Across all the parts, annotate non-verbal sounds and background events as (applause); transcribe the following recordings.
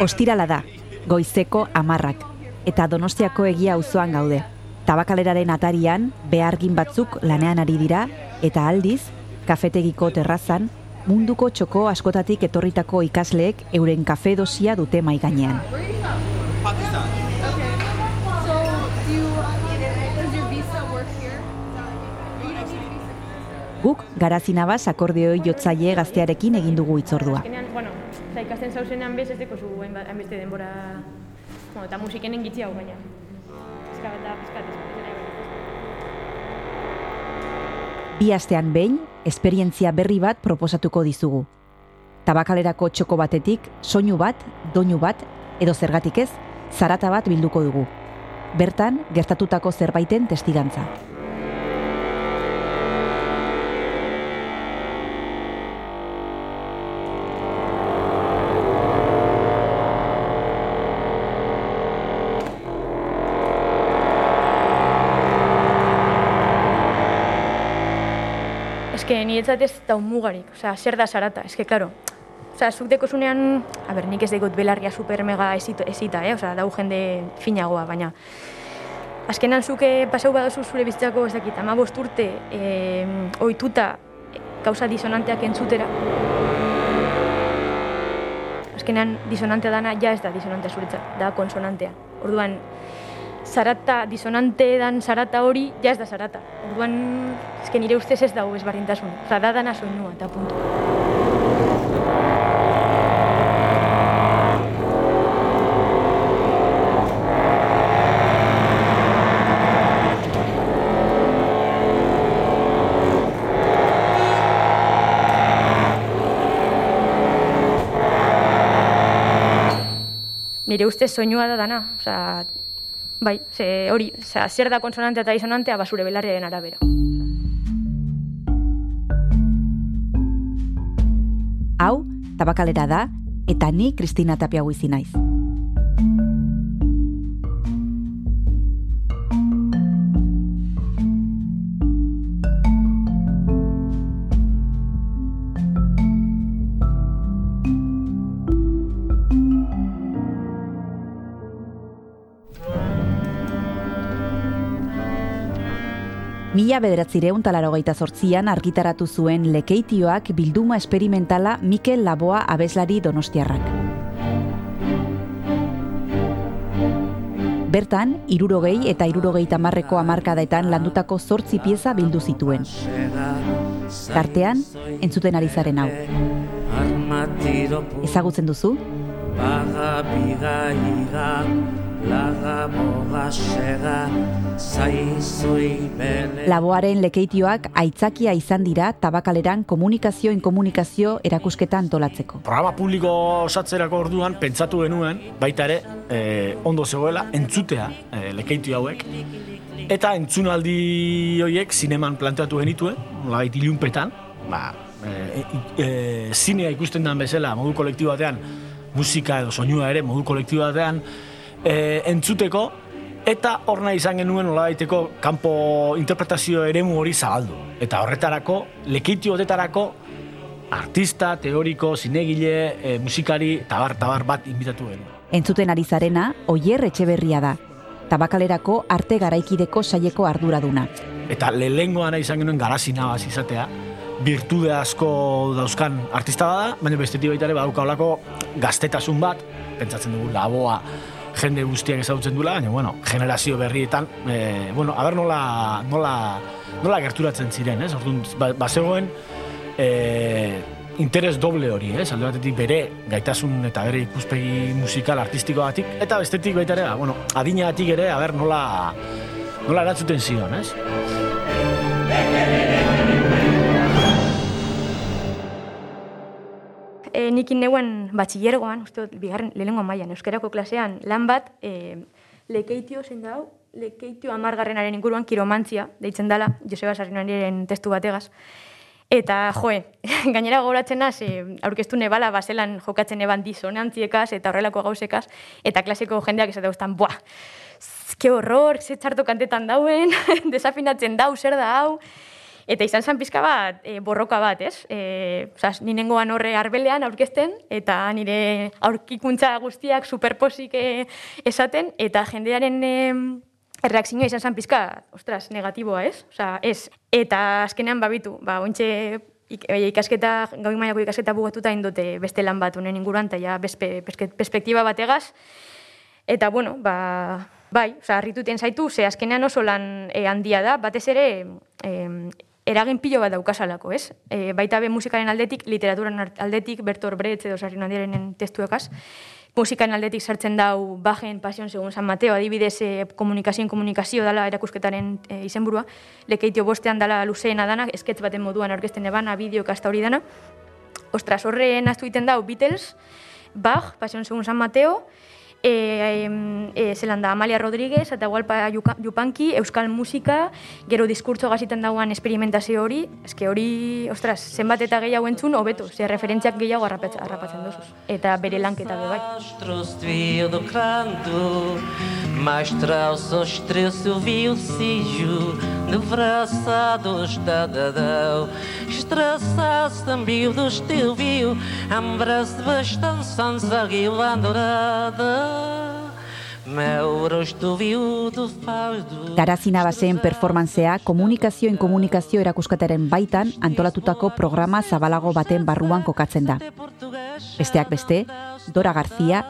Ostirala da, goizeko amarrak, eta donostiako egia auzoan gaude. Tabakaleraren atarian, behargin batzuk lanean ari dira, eta aldiz, kafetegiko terrazan, munduko txoko askotatik etorritako ikasleek euren kafe dosia dute mai gainean. Guk garazinabaz akordeoi jotzaile gaztearekin egin dugu itzordua. Oza, ikasten zauzenean bez ez deko zu hainbeste denbora, bueno, eta musikenen gitzi hau baina. Pizka eta pizkat, Bi astean behin, esperientzia berri bat proposatuko dizugu. Tabakalerako txoko batetik, soinu bat, doinu bat, edo zergatik ez, zarata bat bilduko dugu. Bertan, gertatutako zerbaiten testigantza. Eske, niretzat ez da mugarik, osea, zer da sarata, eske, klaro. Osea, zuk dekozunean, a ber, nik ez degot belarria super mega esito, esita, eh? Osea, dau jende finagoa, baina azkenan zuke pasau badozu zure bizitzako, ez dakit, ama urte, eh, oituta gauza disonanteak entzutera. Azkenan, disonantea dana, ja ez da disonantea zuretzat, da konsonantea. Orduan, zarata, disonante dan zarata hori, ja ez da zarata. Orduan, ezken nire ustez ez dago ezbardintasun. Osa, da dana soinua, eta puntu. Nire ustez soinua da dana, osea, bai, ze hori, osea, zer da konsonantea eta disonantea basure belarriaren arabera. Hau, tabakalera da, eta ni Kristina Tapia guizi naiz. Mila bederatzireun talarogeita zortzian argitaratu zuen lekeitioak bilduma esperimentala Mikel Laboa abeslari donostiarrak. Bertan, irurogei eta irurogei tamarreko amarkadetan landutako zortzi pieza bildu zituen. Tartean, entzuten ari zaren hau. Ezagutzen duzu? Laga mogasega, zaizoi bele. Laboaren lekeitioak aitzakia izan dira tabakaleran komunikazio inkomunikazio erakusketa antolatzeko. Programa publiko osatzerako orduan pentsatu genuen baita ere eh, ondo zegoela entzutea eh, lekeitio hauek eta entzunaldi horiek zineman planteatu genituen, nolabait ilunpetan, ba, e, e, zinea ikusten den bezala modu kolektibo batean musika edo soinua ere modu kolektibo batean e, entzuteko eta hor nahi izan genuen nolabaiteko kanpo interpretazio eremu hori zabaldu. Eta horretarako, lekeitio hotetarako artista, teoriko, zinegile, e, musikari, tabar, tabar bat inbitatu genuen. Entzuten ari zarena, Oier Etxeberria da. Tabakalerako arte garaikideko saieko arduraduna. Eta lehengoa nahi izan genuen garazina baz izatea, virtude asko dauzkan artista bada, baina bestetik baita ere badauka holako gaztetasun bat, pentsatzen dugu laboa jende guztiak ezagutzen duela, baina bueno, generazio berrietan, e, bueno, aber nola, nola, nola gerturatzen ziren, ez? Orduan, ba, bazegoen, e, interes doble hori, ez? Alde batetik bere gaitasun eta bere ikuspegi musikal artistikoagatik eta bestetik baita ere, ba, bueno, adinatik ere, aber nola, nola eratzuten zion, ez? E, nik neuen batxillergoan, uste dut, bigarren lehenengo mailan euskarako klasean, lan bat, e, lekeitio zein da lekeitio amargarrenaren inguruan kiromantzia, deitzen dela, Joseba Sarrinariren testu bategaz. Eta, joe, (laughs) gainera goratzen naz, e, aurkeztu nebala baselan jokatzen eban disonantziekaz eta horrelako gauzekaz, eta klaseko jendeak ez dauztan, buah, ke horror, ze txarto kantetan dauen, (laughs) desafinatzen dau, zer da hau, Eta izan zen pizka bat, e, borroka bat, ez? E, osea, ni nengoan horre arbelean aurkezten, eta nire aurkikuntza guztiak superposik e, esaten, eta jendearen e, erreakzioa izan zen pizka, ostras, negatiboa, ez? Osea, ez. Eta azkenean babitu, ba, ointxe ik, ikasketa, gau mailako ikasketa bugatuta indote beste lan bat unen inguruan, eta ja, bespe, perspektiba bategaz. Eta, bueno, ba, bai, oza, harrituten zaitu, ze azkenean oso lan e, handia da, batez ere, e, eragin pilo bat daukasalako, ez? E, baita be musikaren aldetik, literaturan aldetik, Bertor Bretz edo sarri nandiaren testuekaz, musikaren aldetik sartzen dau bajen pasion segun San Mateo, adibidez e, komunikazioen komunikazio dala erakusketaren e, izenburua, lekeitio bostean dala luzeena dana, esketz baten moduan aurkezten ebana, bideo kasta hori dana. Ostras, horren astu egiten dau Beatles, Bach, pasion segun San Mateo, e, e, zelan da Amalia Rodríguez eta Gualpa Jupanki, Euskal Musika, gero diskurtso gaziten dauan esperimentazio hori, eske hori, ostras, zenbat eta gehiago entzun, hobeto, ze referentziak gehiago harrapatzen, harrapatzen dozuz. Eta bere lanketa be bai. Mostra o sostreço viu sijo de braçados da dadão Estraçasse também do teu viu Ambras de bastante sons aguilandorada Garazina bazen performantzea komunikazioen komunikazio erakuskataren baitan antolatutako programa zabalago baten barruan kokatzen da. Besteak beste, Dora Garzia,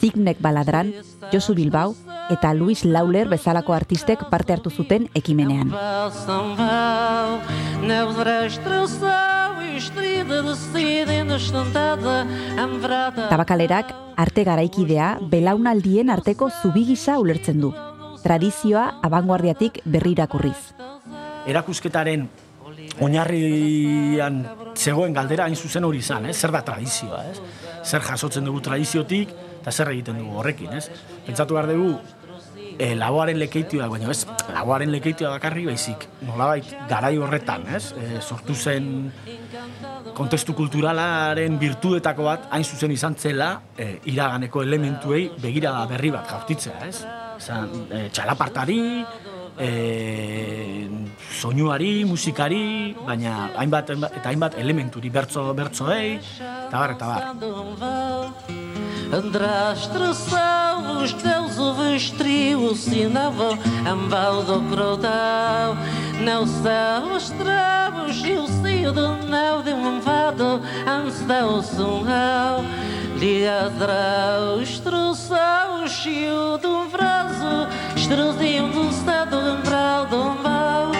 Zignek Baladran, Josu Bilbao eta Luis Lauler bezalako artistek parte hartu zuten ekimenean. Tabakalerak arte garaikidea belaunaldien arteko zubigisa ulertzen du. Tradizioa abanguardiatik berri irakurriz. Erakusketaren oinarrian zegoen galdera hain zuzen hori izan, eh? zer da tradizioa, eh? zer jasotzen dugu tradiziotik, eta zer egiten dugu horrekin, ez? Pentsatu behar dugu, e, laboaren lekeitioa, baina ez, laboaren lekeitioa dakarri baizik, nolabait garai horretan, ez? E, sortu zen kontestu kulturalaren virtuetako bat, hain zuzen izan zela, e, iraganeko elementuei begirada berri bat jaurtitzea, ez? Zan, e, txalapartari, e, soinuari, musikari, baina hainbat, eta hainbat elementuri bertzo bertzoei, eta bar, eta bar. András traçava os teus ovos trio Sinavam ambal do crotão Não são os tramos E o cio do nau de um vado Antes da o sunhão Ligadrá os troçaus E o de um braço Estruzinho do estado Embral do mal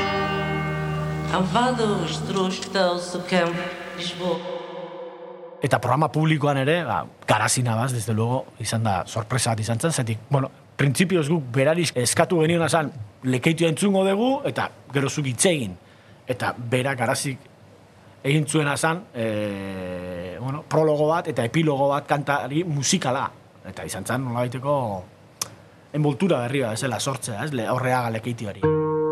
Amvado os trus que dão se campo Lisboa eta programa publikoan ere, ba, garazina baz, desde luego, izan da sorpresa bat izan zen, zetik, bueno, printzipioz guk berariz eskatu genion azan, lekeitu entzungo dugu, eta gero zuk itzegin, eta bera garazik egin zuen azan, e, bueno, prologo bat eta epilogo bat kantari musikala, eta izan zen, nola baiteko, envoltura berri bat, ez sortzea, ez, horreaga lekeituari.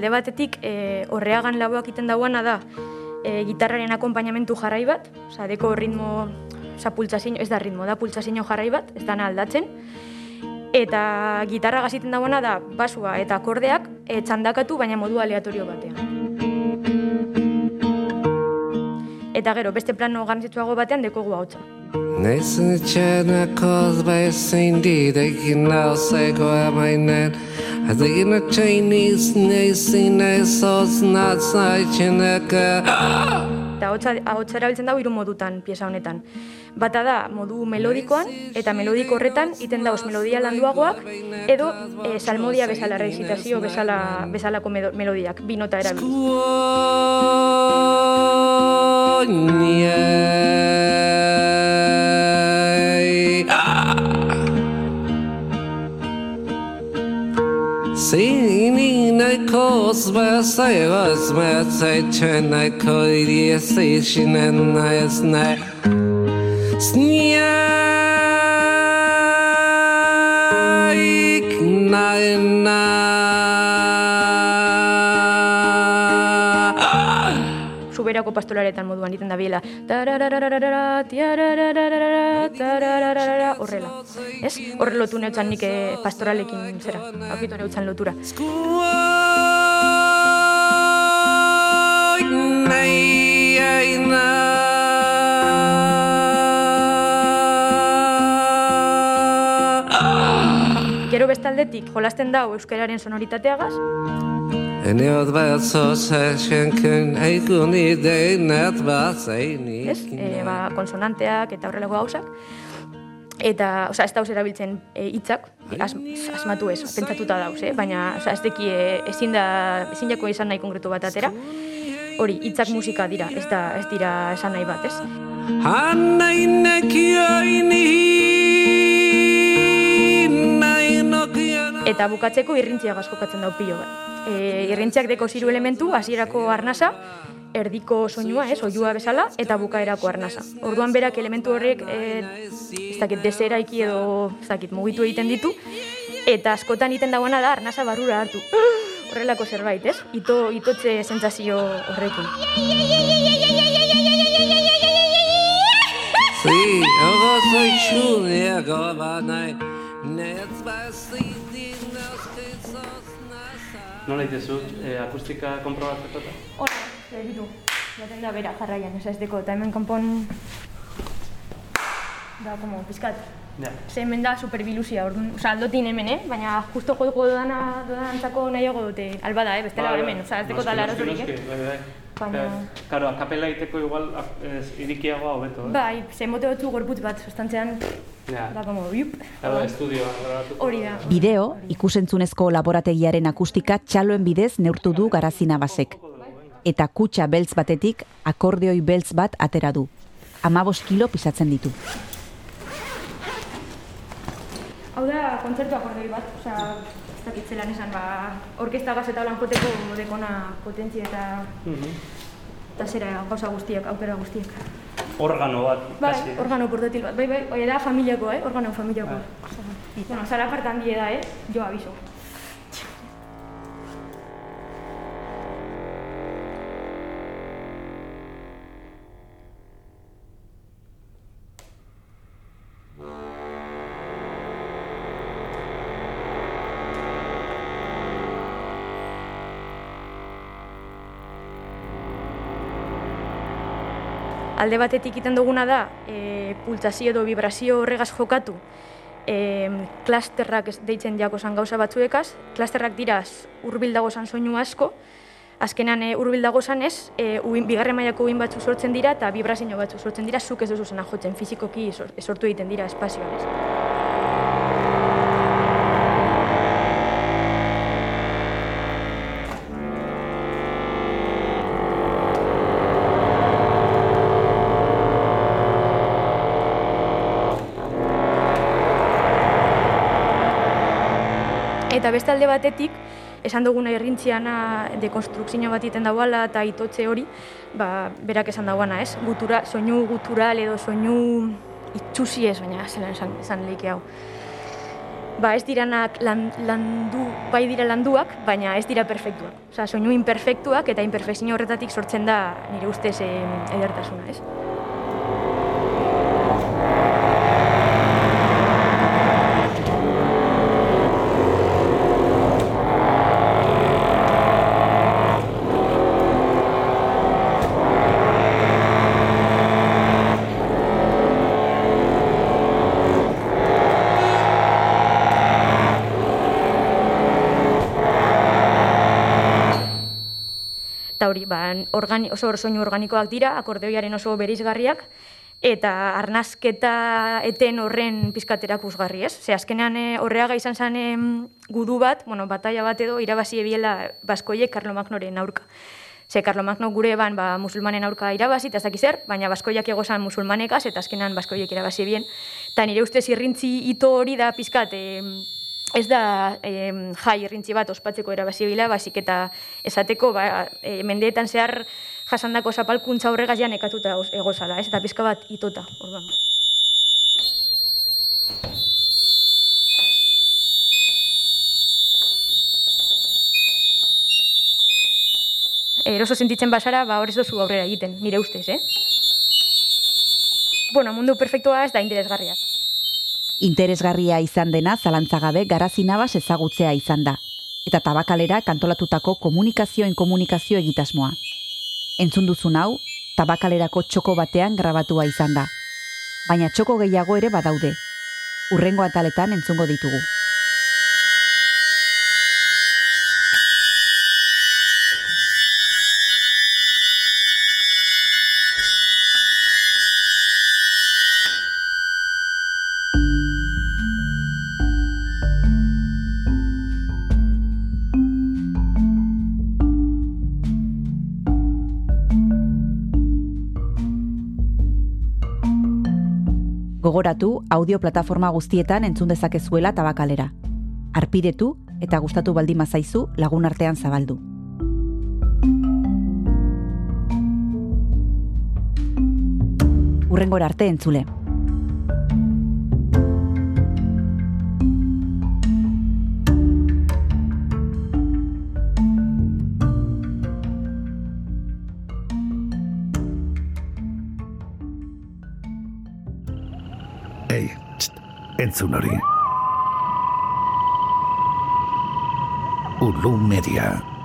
Alde batetik e, horreagan laboak iten dauana da e, gitarraren akompainamentu jarrai bat, oza, deko ritmo, oza, ez da ritmo, da pultsazio jarrai bat, ez da aldatzen, eta gitarra gaziten dauana da basua eta akordeak e, txandakatu baina modu aleatorio batean. Eta gero, beste plano garrantzitsuago batean dekogu hau Naizen etxena kozba ezin didekin hau zeko amainen Adegin atxainiz naizen ezoz natzaitzeneka Eta hotza erabiltzen dago hiru modutan pieza honetan. Bata da modu melodikoan eta melodiko horretan iten dauz melodia landuagoak edo e, salmodia bezala rezitazio bezala, bezalako melodiak, bi nota erabiltzen. Sinina kosma sayvas ma tsaychana koiri sishina nasna Snya soberako pastoraretan moduan egiten da biela. Horrela. Ez? Horre lotu neutzan nik eh, pastoralekin zera. Aukitu neutzan lotura. Gero bestaldetik, jolasten dau euskararen sonoritateagaz, En jag var så särskilt egun i det nät var sig ez? E, ba, konsonanteak eta horrelako gauzak. Eta, osea, ez dauz erabiltzen e, hitzak, as, asmatu ez, pentsatuta dauz, eh? baina, osea, ez deki e, ezin da, ezin jako izan nahi konkretu bat atera. Hori, hitzak musika dira, ez da, ez dira esan nahi bat, ez? Eta bukatzeko irrintziagaz jokatzen dau pilo bat. E, irrintziak deko ziru elementu, hasierako arnasa, erdiko soinua, ez, oiua bezala, eta bukaerako arnasa. Orduan berak elementu horrek, e, ez dakit, deseraiki edo, ez dakit, mugitu egiten ditu, eta askotan egiten dagoena da arnasa barrura hartu. Horrelako zerbait, ez? Ito, itotze sentsazio horrekin. Si, ogo soy chun ja gova nai Nets var sig din oskisos nasa Nola itezu, e, akustika konprobatzeko eta? Hora, begitu. Jaten da bera jarraian, ez deko, eta hemen kanpon da, como, pizkat, Ja. Ze hemen da superbilusia, orduan, oza, aldotin hemen, eh? Baina justo joko dudana, dudantzako nahiago dute, alba da, eh? Bestela Bai, hemen, oza, ez deko tala arazorik, noski, eh? Bai, bai. Baina- Claro, akapela egiteko igual ez, irikiagoa hobeto, eh? Bai, ze mote dutzu gorputz bat, sustantzean, Ja. da, como, biup. Claro, estudioa grabatu. Hori da. Bideo, ikusentzunezko laborategiaren akustika txaloen bidez neurtu du garazina basek. Eta kutxa beltz batetik akordeoi beltz bat atera du. Amabos kilo pisatzen ditu. Hau da, kontzertu akordoi bat, oza, ez dakit zelan esan, ba, orkesta gaz eta holan joteko dekona potentzia eta, Mhm. eta zera gauza guztiak, aukera guztiak. Organo bat, Bai, kasi. organo portatil bat, bai, bai, hori da familiako, eh? Organo familiako. Bai. Bueno, zara partan die da, eh? Jo aviso. Alde batetik egiten duguna da, e, pultsazio edo vibrazio horregaz jokatu, e, klasterrak deitzen jako zan gauza batzuekaz, klasterrak dira hurbil dago zan soinu asko, azkenan e, hurbil dago zan ez, e, uin, bigarren mailako uin batzu sortzen dira eta vibrazio batzu sortzen dira, zuk ez duzu zena jotzen, fizikoki sor- sortu egiten dira espazioan ez. Eta beste alde batetik, esan duguna errintziana dekonstrukzio bat egiten dauala eta itotze hori, ba, berak esan dauana, ez? Gutura, soinu gutural edo soinu itxusi ez, baina zelan esan, esan leike hau. Ba, ez diranak lan, landu, bai dira landuak, baina ez dira perfektuak. Osea, soinu imperfektuak eta imperfekzio horretatik sortzen da nire ustez eh, edertasuna, ez? Hori, ba, organi, oso soinu organikoak dira, akordeoiaren oso berizgarriak, eta arnazketa eten horren pizkaterak uzgarri, ez? Ze azkenean eh, horreaga izan zen gudu bat, bueno, bataia bat edo irabazi ebiela baskoiek Karlo Magnoren aurka. Ze Karlo Magno gure ban ba, musulmanen aurka irabazi, eta ez zer, baina baskoiak egozan musulmanekaz, eta azkenean baskoiek irabazi ebien. Eta nire ustez irrintzi ito hori da pizkat, em, ez da em, jai irrintzi bat ospatzeko erabazi bila, baizik eta esateko ba, e, mendeetan zehar jasandako zapalkuntza horregaz ja nekatuta egozala, ez? Eta pizka bat itota, orduan. eroso sentitzen basara, ba, hor ez dozu aurrera egiten, nire ustez, eh? Bueno, mundu perfektua ez da interesgarria. Interesgarria izan dena zalantzagabe garazi nabas ezagutzea izan da. Eta tabakalera kantolatutako komunikazioen komunikazio egitasmoa. Entzun duzun hau, tabakalerako txoko batean grabatua izan da. Baina txoko gehiago ere badaude. Urrengo ataletan entzungo ditugu. Gogoratu audio plataforma guztietan entzun dezakezuela tabakalera. Arpidetu eta gustatu baldin mazaizu lagun artean zabaldu. Urrengora arte entzule. Entzun hori. Ulu Media.